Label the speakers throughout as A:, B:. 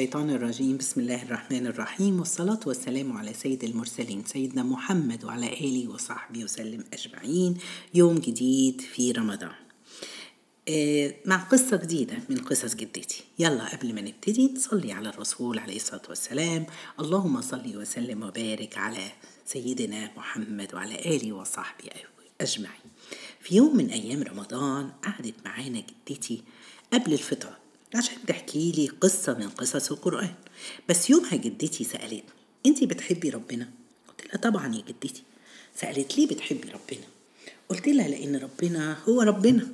A: الشيطان الرجيم. بسم الله الرحمن الرحيم. والصلاة والسلام على سيد المرسلين سيدنا محمد وعلى آله وصحبه وسلم أجمعين. يوم جديد في رمضان. آه، مع قصة جديدة من قصص جدتي. يلا قبل ما نبتدي نصلي على الرسول عليه الصلاة والسلام. اللهم صل وسلم وبارك على سيدنا محمد وعلى آله وصحبه أجمعين. في يوم من أيام رمضان قعدت معانا جدتي قبل الفطار عشان تحكي لي قصة من قصص القرآن. بس يومها جدتي سألتني انتي بتحبي ربنا؟ قلت لها طبعا يا جدتي. سألت ليه بتحبي ربنا؟ قلت لها لأن ربنا هو ربنا.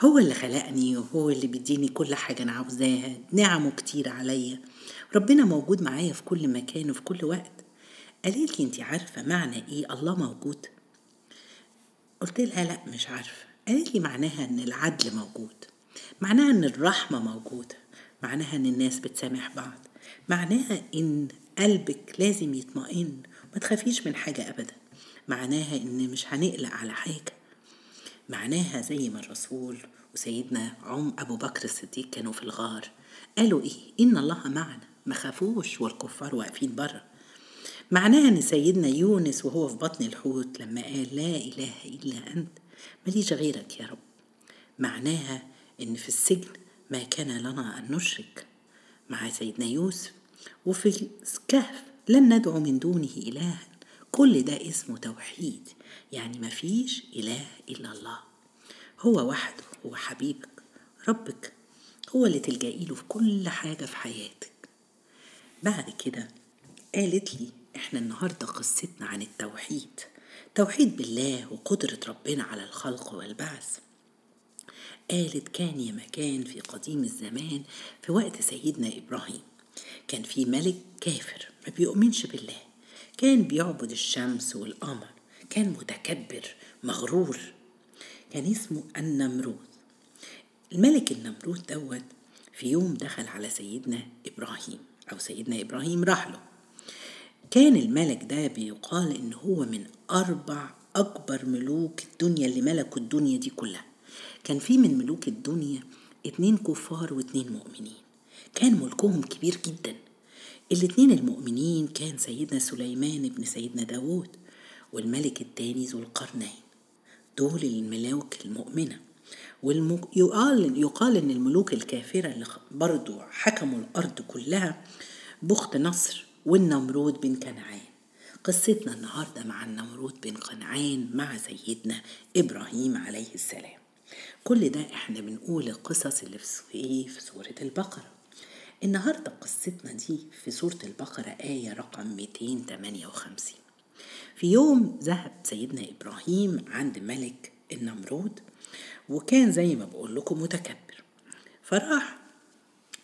A: هو اللي خلقني وهو اللي بيديني كل حاجة أنا عاوزاها. نعمه كتير عليا. ربنا موجود معايا في كل مكان وفي كل وقت. قالت لي انت عارفة معنى إيه الله موجود؟ قلت لها لا مش عارفة. قالت لي معناها إن العدل موجود. معناها إن الرحمة موجودة. معناها إن الناس بتسامح بعض. معناها إن قلبك لازم يطمئن. ما تخافيش من حاجة ابدا. معناها إن مش هنقلق على حاجة. معناها زي ما الرسول وسيدنا عم أبو بكر الصديق كانوا في الغار. قالوا إيه؟ إن الله معنا. ما خافوش والكفار واقفين بره معناها إن سيدنا يونس وهو في بطن الحوت لما قال لا إله إلا أنت. ماليش غيرك يا رب. معناها إن في السجن ما كان لنا أن نشرك مع سيدنا يوسف وفي الكهف لن ندعو من دونه إلها. كل ده اسمه توحيد يعني ما فيش إله إلا الله. هو وحده هو حبيبك ربك هو اللي تلجئي له في كل حاجة في حياتك. بعد كده قالت لي إحنا النهارده قصتنا عن التوحيد. توحيد بالله وقدرة ربنا على الخلق والبعث. قالت كان يا مكان في قديم الزمان في وقت سيدنا إبراهيم. كان في ملك كافر ما بيؤمنش بالله. كان بيعبد الشمس والقمر. كان متكبر مغرور. كان اسمه النمرود. الملك النمرود دوت في يوم دخل على سيدنا إبراهيم أو سيدنا إبراهيم راح له. كان الملك ده بيقال إن هو من أربع أكبر ملوك الدنيا اللي ملكوا الدنيا دي كلها. كان في من ملوك الدنيا اتنين كفار واتنين مؤمنين. كان ملكهم كبير جدا. الاتنين المؤمنين كان سيدنا سليمان ابن سيدنا داود والملك التاني ذو القرنين. دول الملوك المؤمنة. ويقال يقال إن الملوك الكافرة اللي برضو حكموا الأرض كلها بخت نصر والنمرود بن كنعان. قصتنا النهارده مع النمرود بن كنعان مع سيدنا إبراهيم عليه السلام. كل ده إحنا بنقول القصص اللي في إيه في سورة البقرة. النهارده قصتنا دي في سورة البقرة آية رقم 258 في يوم ذهب سيدنا إبراهيم عند ملك النمرود وكان زي ما بقول لكم متكبر. فراح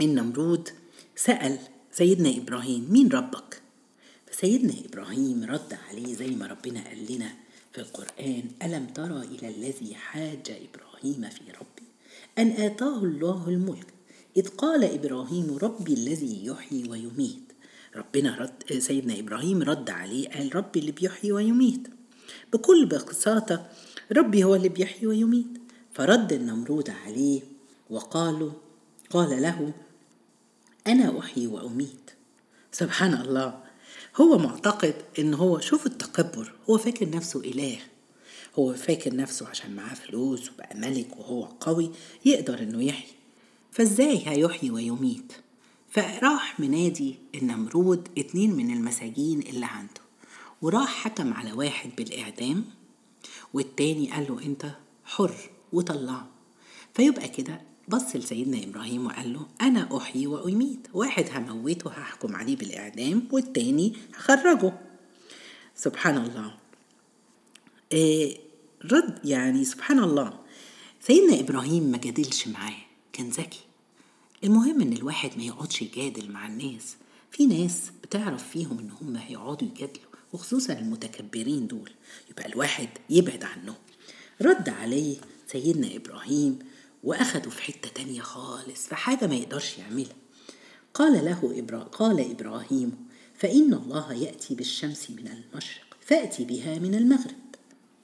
A: النمرود سأل سيدنا إبراهيم مين ربك؟ فسيدنا إبراهيم رد عليه زي ما ربنا قال لنا في القرآن ألم ترى إلى الذي حاج إبراهيم؟ في ربي أن آتاه الله الملك إذ قال إبراهيم ربي الذي يحيي ويميت. ربنا رد سيدنا إبراهيم رد عليه قال ربي اللي بيحيي ويميت. بكل بساطة ربي هو اللي بيحيي ويميت. فرد النمرود عليه وقالوا قال له أنا أحيي وأميت. سبحان الله هو معتقد إن هو شوف التكبر هو فاكر نفسه إله. هو فاكر نفسه عشان معاه فلوس وبقى ملك وهو قوي يقدر إنه يحيي. فإزاي هيحيي ويميت؟ فراح منادي النمرود اتنين من المساجين اللي عنده وراح حكم على واحد بالإعدام والتاني قال له أنت حر وطلعه. فيبقى كده بص لسيدنا إبراهيم وقال له أنا أحيي وأميت واحد هموته هحكم عليه بالإعدام والتاني هخرجه. سبحان الله. إيه رد يعني سبحان الله. سيدنا إبراهيم ما جادلش معاه كان ذكي. المهم إن الواحد ما يقعدش يجادل مع الناس. في ناس بتعرف فيهم إن هم هيقعدوا يجادلوا وخصوصا المتكبرين دول. يبقى الواحد يبعد عنهم. رد عليه سيدنا إبراهيم وأخده في حتة تانية خالص في حاجة ما يقدرش يعملها. قال له إبرا... قال إبراهيم فإن الله يأتي بالشمس من المشرق فأتي بها من المغرب.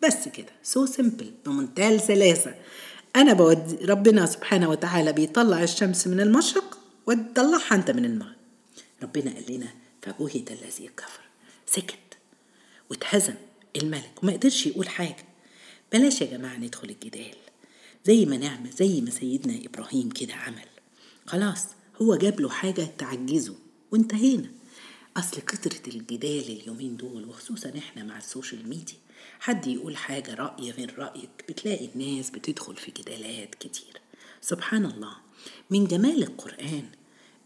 A: بس كده. So simple بمنتهى السلاسة أنا بدي ربنا سبحانه وتعالى بيطلع الشمس من المشرق وتطلعها أنت من المغرب. ربنا قال لنا فبهت الذي كفر. سكت. واتهزم الملك. وما قدرش يقول حاجة. بلاش يا جماعة ندخل الجدال. زي ما نعمل زي ما سيدنا إبراهيم كده عمل. خلاص هو جاب له حاجة تعجزه. وانتهينا. أصل كترة الجدال اليومين دول وخصوصا إحنا مع السوشيال ميديا حد يقول حاجة رأي غير رأيك بتلاقي الناس بتدخل في جدالات كتير. سبحان الله. من جمال القرآن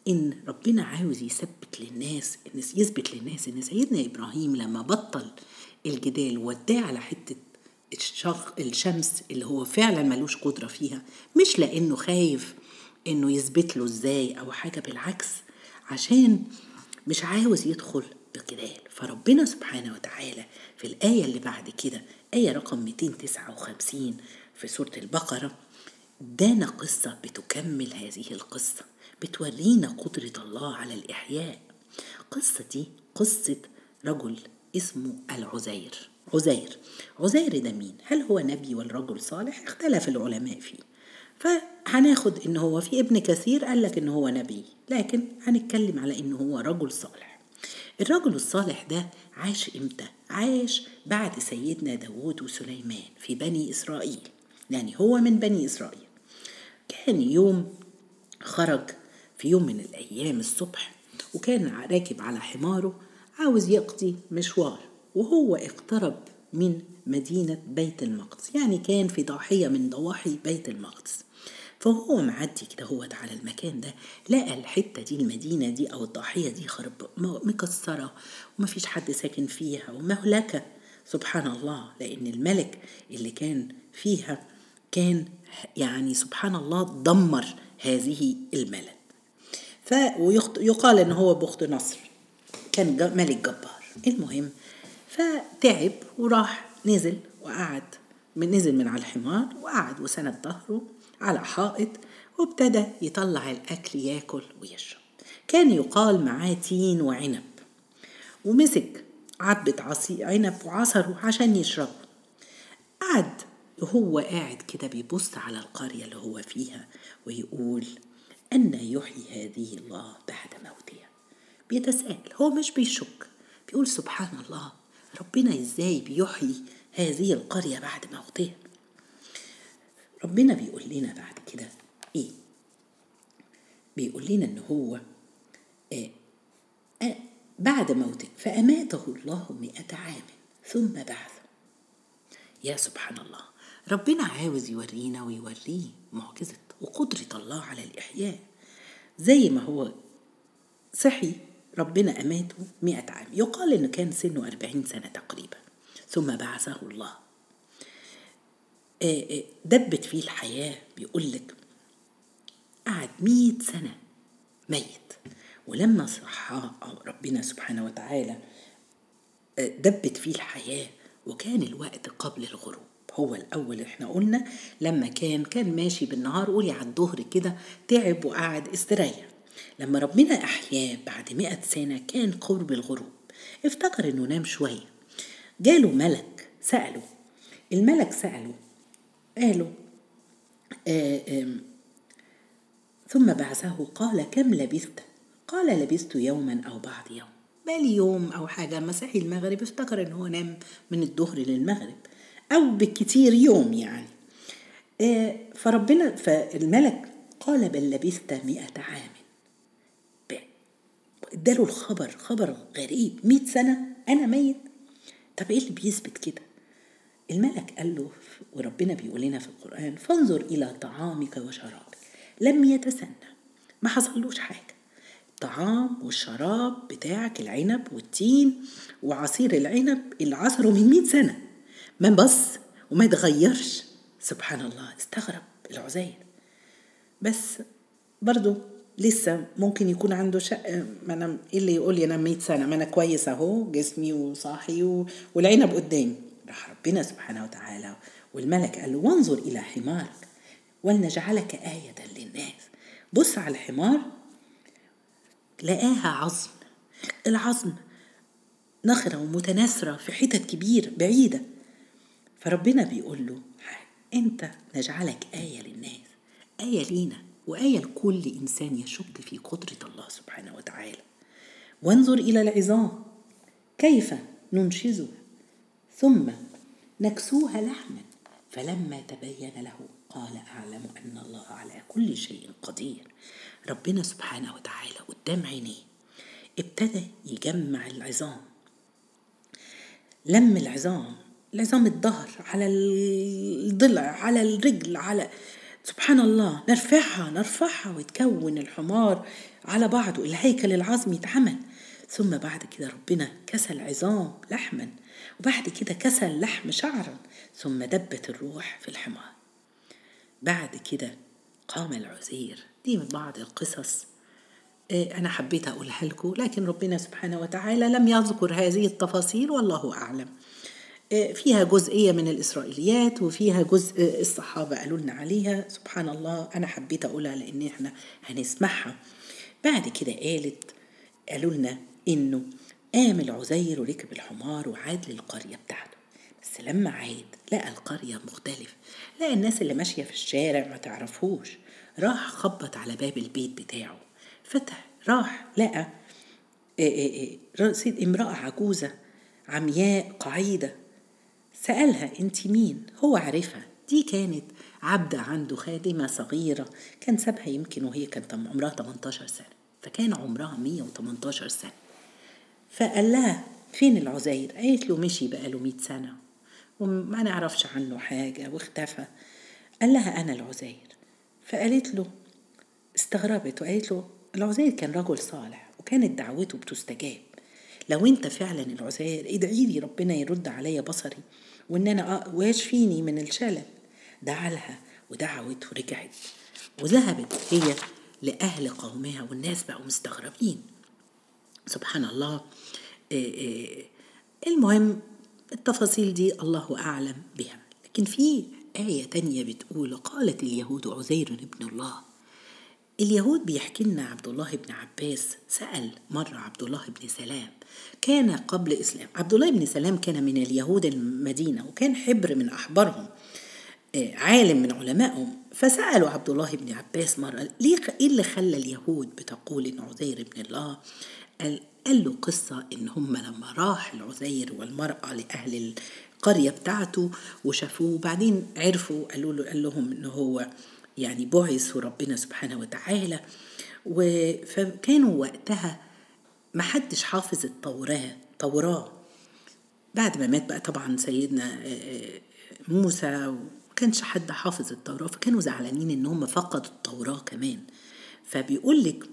A: إن ربنا عاوز يثبت للناس إن يثبت للناس إن سيدنا إبراهيم لما بطل الجدال وداه على حتة الشمس اللي هو فعلا ملوش قدرة فيها مش لأنه خايف إنه يثبت له إزاي أو حاجة بالعكس عشان مش عاوز يدخل بجدال فربنا سبحانه وتعالى في الآية اللي بعد كده آية رقم 259 في سورة البقرة ادانا قصة بتكمل هذه القصة بتورينا قدرة الله على الإحياء. قصة دي قصة رجل اسمه العزير. عزير. عزير ده مين؟ هل هو نبي ولا رجل صالح؟ اختلف العلماء فيه. فهناخد إن هو في ابن كثير قال لك إن هو نبي لكن هنتكلم على إن هو رجل صالح. الرجل الصالح ده عاش إمتى؟ عاش بعد سيدنا داود وسليمان في بني إسرائيل. يعني هو من بني إسرائيل. كان يوم خرج في يوم من الأيام الصبح وكان راكب على حماره عاوز يقضي مشوار وهو اقترب من مدينة بيت المقدس. يعني كان في ضاحية من ضواحي بيت المقدس. فهو معدي كده هو على المكان ده لقى الحتة دي المدينة دي أو الضاحية دي خرب مكسرة ومفيش حد ساكن فيها ومهلكة. سبحان الله لأن الملك اللي كان فيها كان يعني سبحان الله دمر هذه الملك فيقال إن هو بخت نصر كان ملك جبار. المهم فتعب وراح نزل وقعد من نزل من على الحمار وقعد وسند ظهره على حائط وابتدى يطلع الأكل ياكل ويشرب. كان يقال معاه تين وعنب. ومسك عبة عصير عنب وعصره عشان يشربه قعد وهو قاعد كده بيبص على القرية اللي هو فيها ويقول أن يحيي هذه الله بعد موتها. بيتساءل. هو مش بيشك. بيقول سبحان الله ربنا إزاي بيحيي هذه القرية بعد موتها ربنا بيقول لنا بعد كده إيه؟ بيقول لنا إن هو آه آه بعد موته فأماته الله مئة عام ثم بعثه. يا سبحان الله ربنا عاوز يورينا ويوريه معجزة وقدرة الله على الإحياء. زي ما هو صحي ربنا أماته مئة عام. يقال إنه كان سنه أربعين سنة تقريبا. ثم بعثه الله. دبت فيه الحياة بيقول لك قعد مئة سنة ميت. ولما صحى ربنا سبحانه وتعالى دبت فيه الحياة وكان الوقت قبل الغروب. هو الأول إحنا قلنا لما كان كان ماشي بالنهار قولي على الظهر كده تعب وقعد استريح. لما ربنا أحياه بعد مئة سنة كان قرب الغروب. افتكر إنه نام شوية. جاله ملك سأله. الملك سأله. قاله آه آه ثم بعثه. قال كم لبثت؟ قال لبثت يوما أو بعض يوم. بالي يوم أو حاجة؟ مساحي المغرب. افتكر إن هو نام من الظهر للمغرب. أو بالكتير يوم يعني. آه فربنا فالملك قال بل لبثت مئة عام. اداله الخبر خبر غريب. مئة سنة؟ أنا ميت؟ طب إيه اللي بيثبت كده؟ الملك قال له وربنا بيقول لنا في القرآن فانظر إلى طعامك وشرابك. لم يتسنى ما حصلوش حاجة. الطعام والشراب بتاعك العنب والتين وعصير العنب اللي عصره من مئة سنة. ما بص وما يتغيرش. سبحان الله استغرب العزير. بس برضو لسه ممكن يكون عنده شق ما أنا إيه اللي يقول لي أنا 100 سنة؟ ما أنا كويس أهو جسمي وصاحي و... والعنب قدامي. راح ربنا سبحانه وتعالى والملك قال له وانظر إلى حمارك ولنجعلك آية للناس. بص على الحمار لقاها عظم. العظم نخرة ومتناثرة في حتت كبيرة بعيدة. فربنا بيقول له أنت نجعلك آية للناس آية لينا. وآية لكل إنسان يشك في قدرة الله سبحانه وتعالى. وانظر إلى العظام. كيف ننشزها؟ ثم نكسوها لحما. فلما تبين له قال أعلم أن الله على كل شيء قدير. ربنا سبحانه وتعالى قدام عينيه. ابتدى يجمع العظام. لم العظام العظام الظهر على الضلع على الرجل على سبحان الله نرفعها نرفعها ويتكون الحمار على بعضه الهيكل العظمي اتعمل ثم بعد كده ربنا كسى العظام لحما وبعد كده كسى اللحم شعرا ثم دبت الروح في الحمار. بعد كده قام العزير. دي من بعض القصص آه، أنا حبيت أقولها لكم لكن ربنا سبحانه وتعالى لم يذكر هذه التفاصيل والله أعلم. فيها جزئية من الإسرائيليات وفيها جزء الصحابة قالوا لنا عليها. سبحان الله أنا حبيت أقولها لأن إحنا هنسمعها. بعد كده قالت قالوا لنا إنه قام العزير وركب الحمار وعاد للقرية بتاعته. بس لما عاد لقى القرية مختلفة لقى الناس اللي ماشية في الشارع ما تعرفوش. راح خبط على باب البيت بتاعه. فتح راح لقى رصيد امرأة عجوزة عمياء قعيدة. سألها أنت مين؟ هو عرفها دي كانت عبدة عنده خادمة صغيرة. كان سابها يمكن وهي كانت عمرها 18 سنة. فكان عمرها 118 سنة. فقال لها فين العزير؟ قالت له مشي بقاله 100 سنة. وما نعرفش عنه حاجة واختفى. قال لها أنا العزير فقالت له استغربت وقالت له العزير كان رجل صالح وكانت دعوته بتستجاب. لو أنت فعلا العزير ادعي لي ربنا يرد عليا بصري. وإن أنا ويشفيني من الشلل؟ دعا لها ودعوت ورجعت. وذهبت هي لأهل قومها والناس بقوا مستغربين. سبحان الله. المهم التفاصيل دي الله أعلم بها. لكن في آية تانية بتقول قالت اليهود عزير ابن الله اليهود بيحكي لنا عبد الله بن عباس سأل مرة عبد الله بن سلام كان قبل إسلام عبد الله بن سلام كان من اليهود المدينة وكان حبر من أحبارهم آه، عالم من علمائهم فسألوا عبد الله بن عباس مرة ليه إيه اللي خلى اليهود بتقول إن عزير ابن الله؟ قال, قال له قصة إن هم لما راح العزير والمرأة لأهل القرية بتاعته وشافوه وبعدين عرفوا قالوا له قال لهم إن هو يعني بعث ربنا سبحانه وتعالى. فكانوا وقتها ما حدش حافظ التوراة توراة. بعد ما مات بقى طبعا سيدنا آه، آه، موسى وكانش حد حافظ التوراة فكانوا زعلانين إن هم فقدوا التوراة كمان. فبيقول لك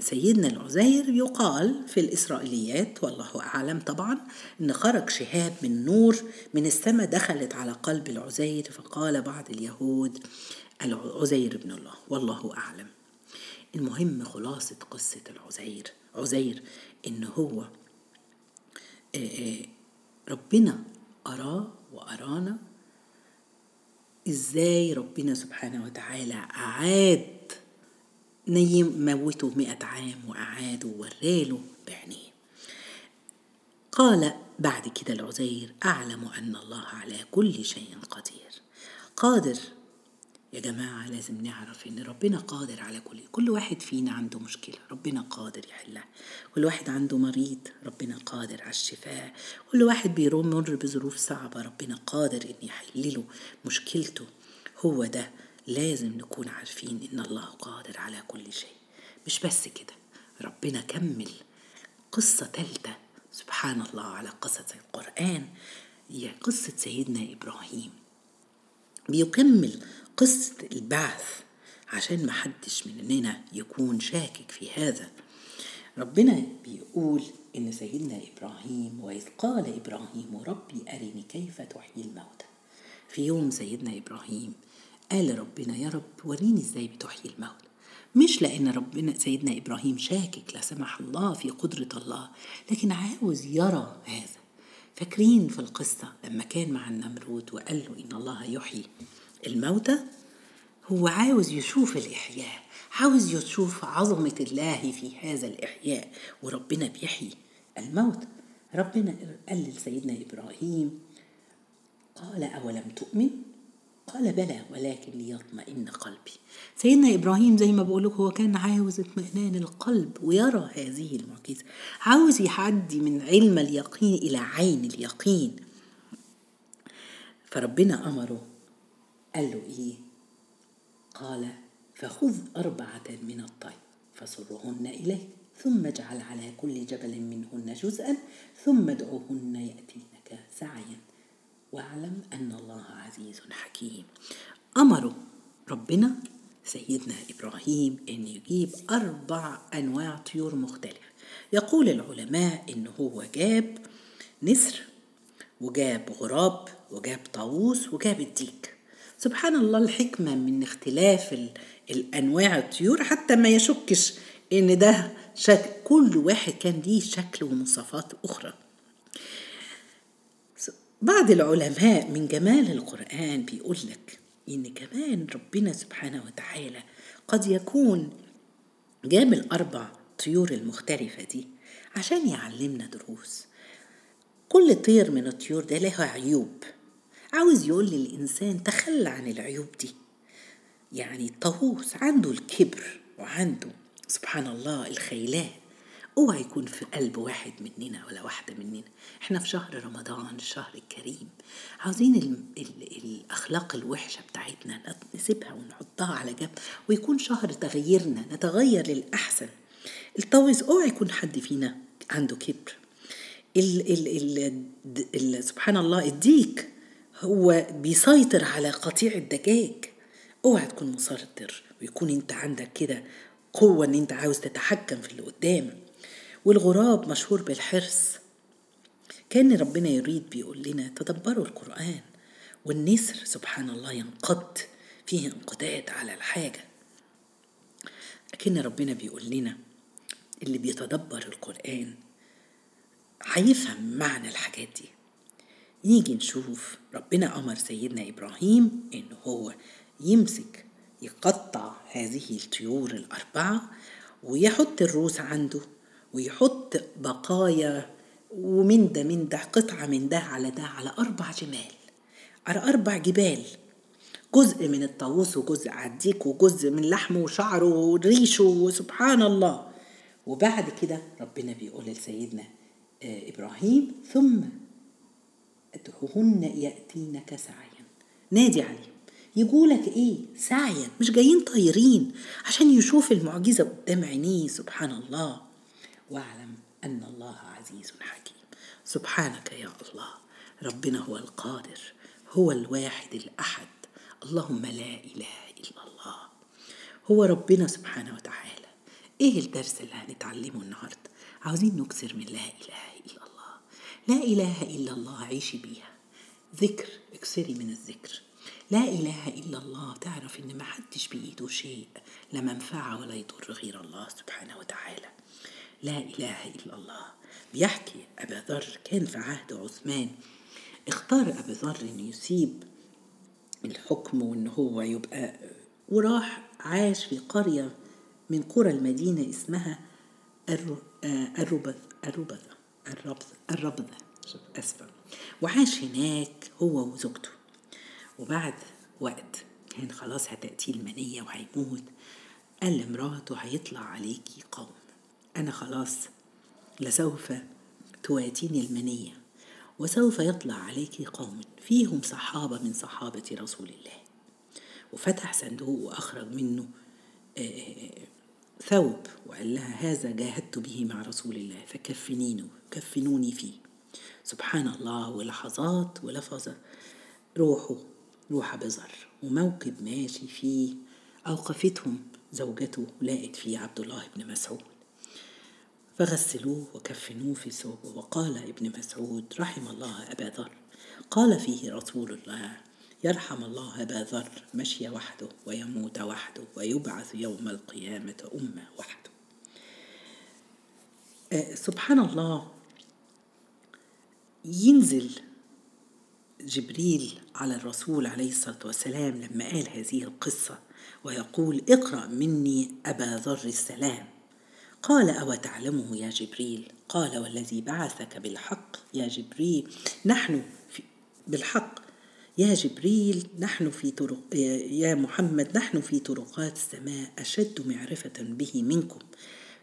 A: سيدنا العزير يقال في الإسرائيليات والله أعلم طبعا أن خرج شهاب من نور من السماء دخلت على قلب العزير فقال بعض اليهود العزير بن الله والله أعلم. المهم خلاصة قصة العزير. عزير إن هو آه، آه، ربنا أراه وأرانا. إزاي ربنا سبحانه وتعالى أعاد نيم موته مئة عام وأعاد ووراله بعينيه. قال بعد كده العزير أعلم أن الله على كل شيء قدير. قادر. يا جماعة لازم نعرف إن ربنا قادر على كل كل واحد فينا عنده مشكلة ربنا قادر يحلها. كل واحد عنده مريض ربنا قادر على الشفاء. كل واحد بيمر بظروف صعبة ربنا قادر إن يحلله مشكلته. هو ده. لازم نكون عارفين إن الله قادر على كل شيء. مش بس كده ربنا كمل قصة تالتة. سبحان الله على قصة القرآن. هي قصة سيدنا إبراهيم. بيكمل قصة البعث عشان ما حدش مننا يكون شاكك في هذا. ربنا بيقول إن سيدنا إبراهيم وإذ قال إبراهيم ربي أرني كيف تحيي الموتى. في يوم سيدنا إبراهيم قال ربنا يا رب وريني إزاي بتحيي الموت. مش لأن ربنا سيدنا إبراهيم شاكك لا سمح الله في قدرة الله لكن عاوز يرى هذا. فاكرين في القصة لما كان مع النمرود وقال له إن الله يحيي الموتى؟ هو عاوز يشوف الإحياء عاوز يشوف عظمة الله في هذا الإحياء وربنا بيحيي الموت. ربنا قال لسيدنا إبراهيم قال أولم تؤمن قال بلى ولكن ليطمئن قلبي. سيدنا إبراهيم زي ما بقول هو كان عاوز اطمئنان القلب ويرى هذه المعجزة. عاوز يعدي من علم اليقين إلى عين اليقين. فربنا أمره قال له إيه؟ قال فخذ أربعة من الطير فصرهن إليك ثم اجعل على كل جبل منهن جزءا ثم ادعوهن يأتينك سعيا. واعلم أن الله عزيز حكيم. أمره ربنا سيدنا إبراهيم أن يجيب أربع أنواع طيور مختلفة. يقول العلماء أن هو جاب نسر وجاب غراب وجاب طاووس وجاب الديك. سبحان الله الحكمة من اختلاف الأنواع الطيور حتى ما يشكش إن ده شكل كل واحد كان ليه شكل ومواصفات أخرى. بعض العلماء من جمال القرآن بيقول لك إن كمان ربنا سبحانه وتعالى قد يكون جاب الأربع طيور المختلفة دي عشان يعلمنا دروس. كل طير من الطيور ده له عيوب. عاوز يقول للإنسان تخلى عن العيوب دي. يعني الطاووس عنده الكبر وعنده سبحان الله الخيلان أوعى يكون في قلب واحد مننا ولا واحدة مننا. إحنا في شهر رمضان الشهر الكريم. عاوزين ال ال الأخلاق الوحشة بتاعتنا نسيبها ونحطها على جنب ويكون شهر تغييرنا نتغير للأحسن. الطاووس أوعى يكون حد فينا عنده كبر. ال ال ال ال سبحان الله الديك هو بيسيطر على قطيع الدجاج. أوعى تكون مسيطر ويكون أنت عندك كده قوة إن أنت عاوز تتحكم في اللي قدام. والغراب مشهور بالحرص. كان ربنا يريد بيقول لنا تدبروا القرآن والنسر سبحان الله ينقض فيه انقضاض على الحاجة. لكن ربنا بيقول لنا اللي بيتدبر القرآن هيفهم معنى الحاجات دي. نيجي نشوف ربنا أمر سيدنا إبراهيم إن هو يمسك يقطع هذه الطيور الأربعة ويحط الروس عنده. ويحط بقايا ومن ده من ده قطعة من ده على ده على أربع جمال. على أربع جبال. جزء من الطاووس وجزء عديك وجزء من لحمه وشعره وريشه وسبحان الله. وبعد كده ربنا بيقول لسيدنا إبراهيم ثم ادعوهن يأتينك سعيا. نادي عليهم. يقولك إيه؟ سعيا. مش جايين طايرين. عشان يشوف المعجزة قدام عينيه. سبحان الله. واعلم أن الله عزيز حكيم. سبحانك يا الله ربنا هو القادر هو الواحد الأحد. اللهم لا إله إلا الله. هو ربنا سبحانه وتعالى. إيه الدرس اللي هنتعلمه النهاردة؟ عاوزين نكسر من لا إله إلا الله. لا إله إلا الله عيشي بيها. ذكر اكسري من الذكر. لا إله إلا الله تعرف إن ما حدش بإيده شيء لا منفعة ولا يضر غير الله سبحانه وتعالى. لا إله إلا الله. بيحكي أبا ذر كان في عهد عثمان. اختار أبا ذر إنه يسيب الحكم وإن هو يبقى وراح عاش في قرية من قرى المدينة اسمها الربذ الربذة الربذة الربذة أسفة. وعاش هناك هو وزوجته. وبعد وقت كان خلاص هتأتي المنية وهيموت قال لمراته هيطلع عليكي قوم. أنا خلاص لسوف تواتيني المنية وسوف يطلع عليك قوم فيهم صحابة من صحابة رسول الله. وفتح صندوق وأخرج منه ثوب وقال لها هذا جاهدت به مع رسول الله فكفنينه كفنوني فيه. سبحان الله ولحظات ولفظة روحه روح بزر وموكب ماشي فيه أوقفتهم زوجته لقت فيه عبد الله بن مسعود. فغسلوه وكفنوه في ثوبه. وقال ابن مسعود رحم الله أبا ذر. قال فيه رسول الله يرحم الله أبا ذر مشي وحده ويموت وحده ويبعث يوم القيامة أمة وحده. أه سبحان الله ينزل جبريل على الرسول عليه الصلاة والسلام لما قال هذه القصة ويقول اقرأ مني أبا ذر السلام. قال أو تعلمه يا جبريل؟ قال والذي بعثك بالحق يا جبريل نحن بالحق. يا جبريل نحن في طرق يا محمد نحن في طرقات السماء أشد معرفة به منكم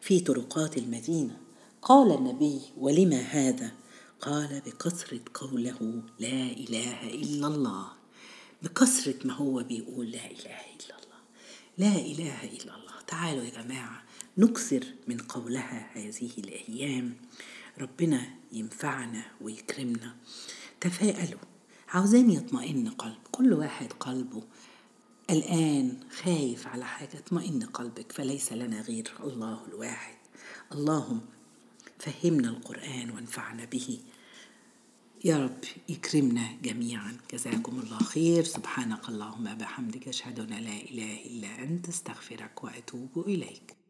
A: في طرقات المدينة. قال النبي ولما هذا؟ قال بكثرة قوله لا إله إلا الله. بكثرة ما هو بيقول لا إله إلا الله. لا إله إلا الله. تعالوا يا جماعة نكثر من قولها هذه الأيام. ربنا ينفعنا ويكرمنا. تفائلوا عاوزين يطمئن قلب. كل واحد قلبه الآن خايف على حاجة. اطمئن قلبك فليس لنا غير الله الواحد. اللهم فهمنا القرآن وانفعنا به. يا رب يكرمنا جميعا. جزاكم الله خير. سبحانك اللهم بحمدك أشهد أن لا إله إلا أنت أستغفرك وأتوب إليك.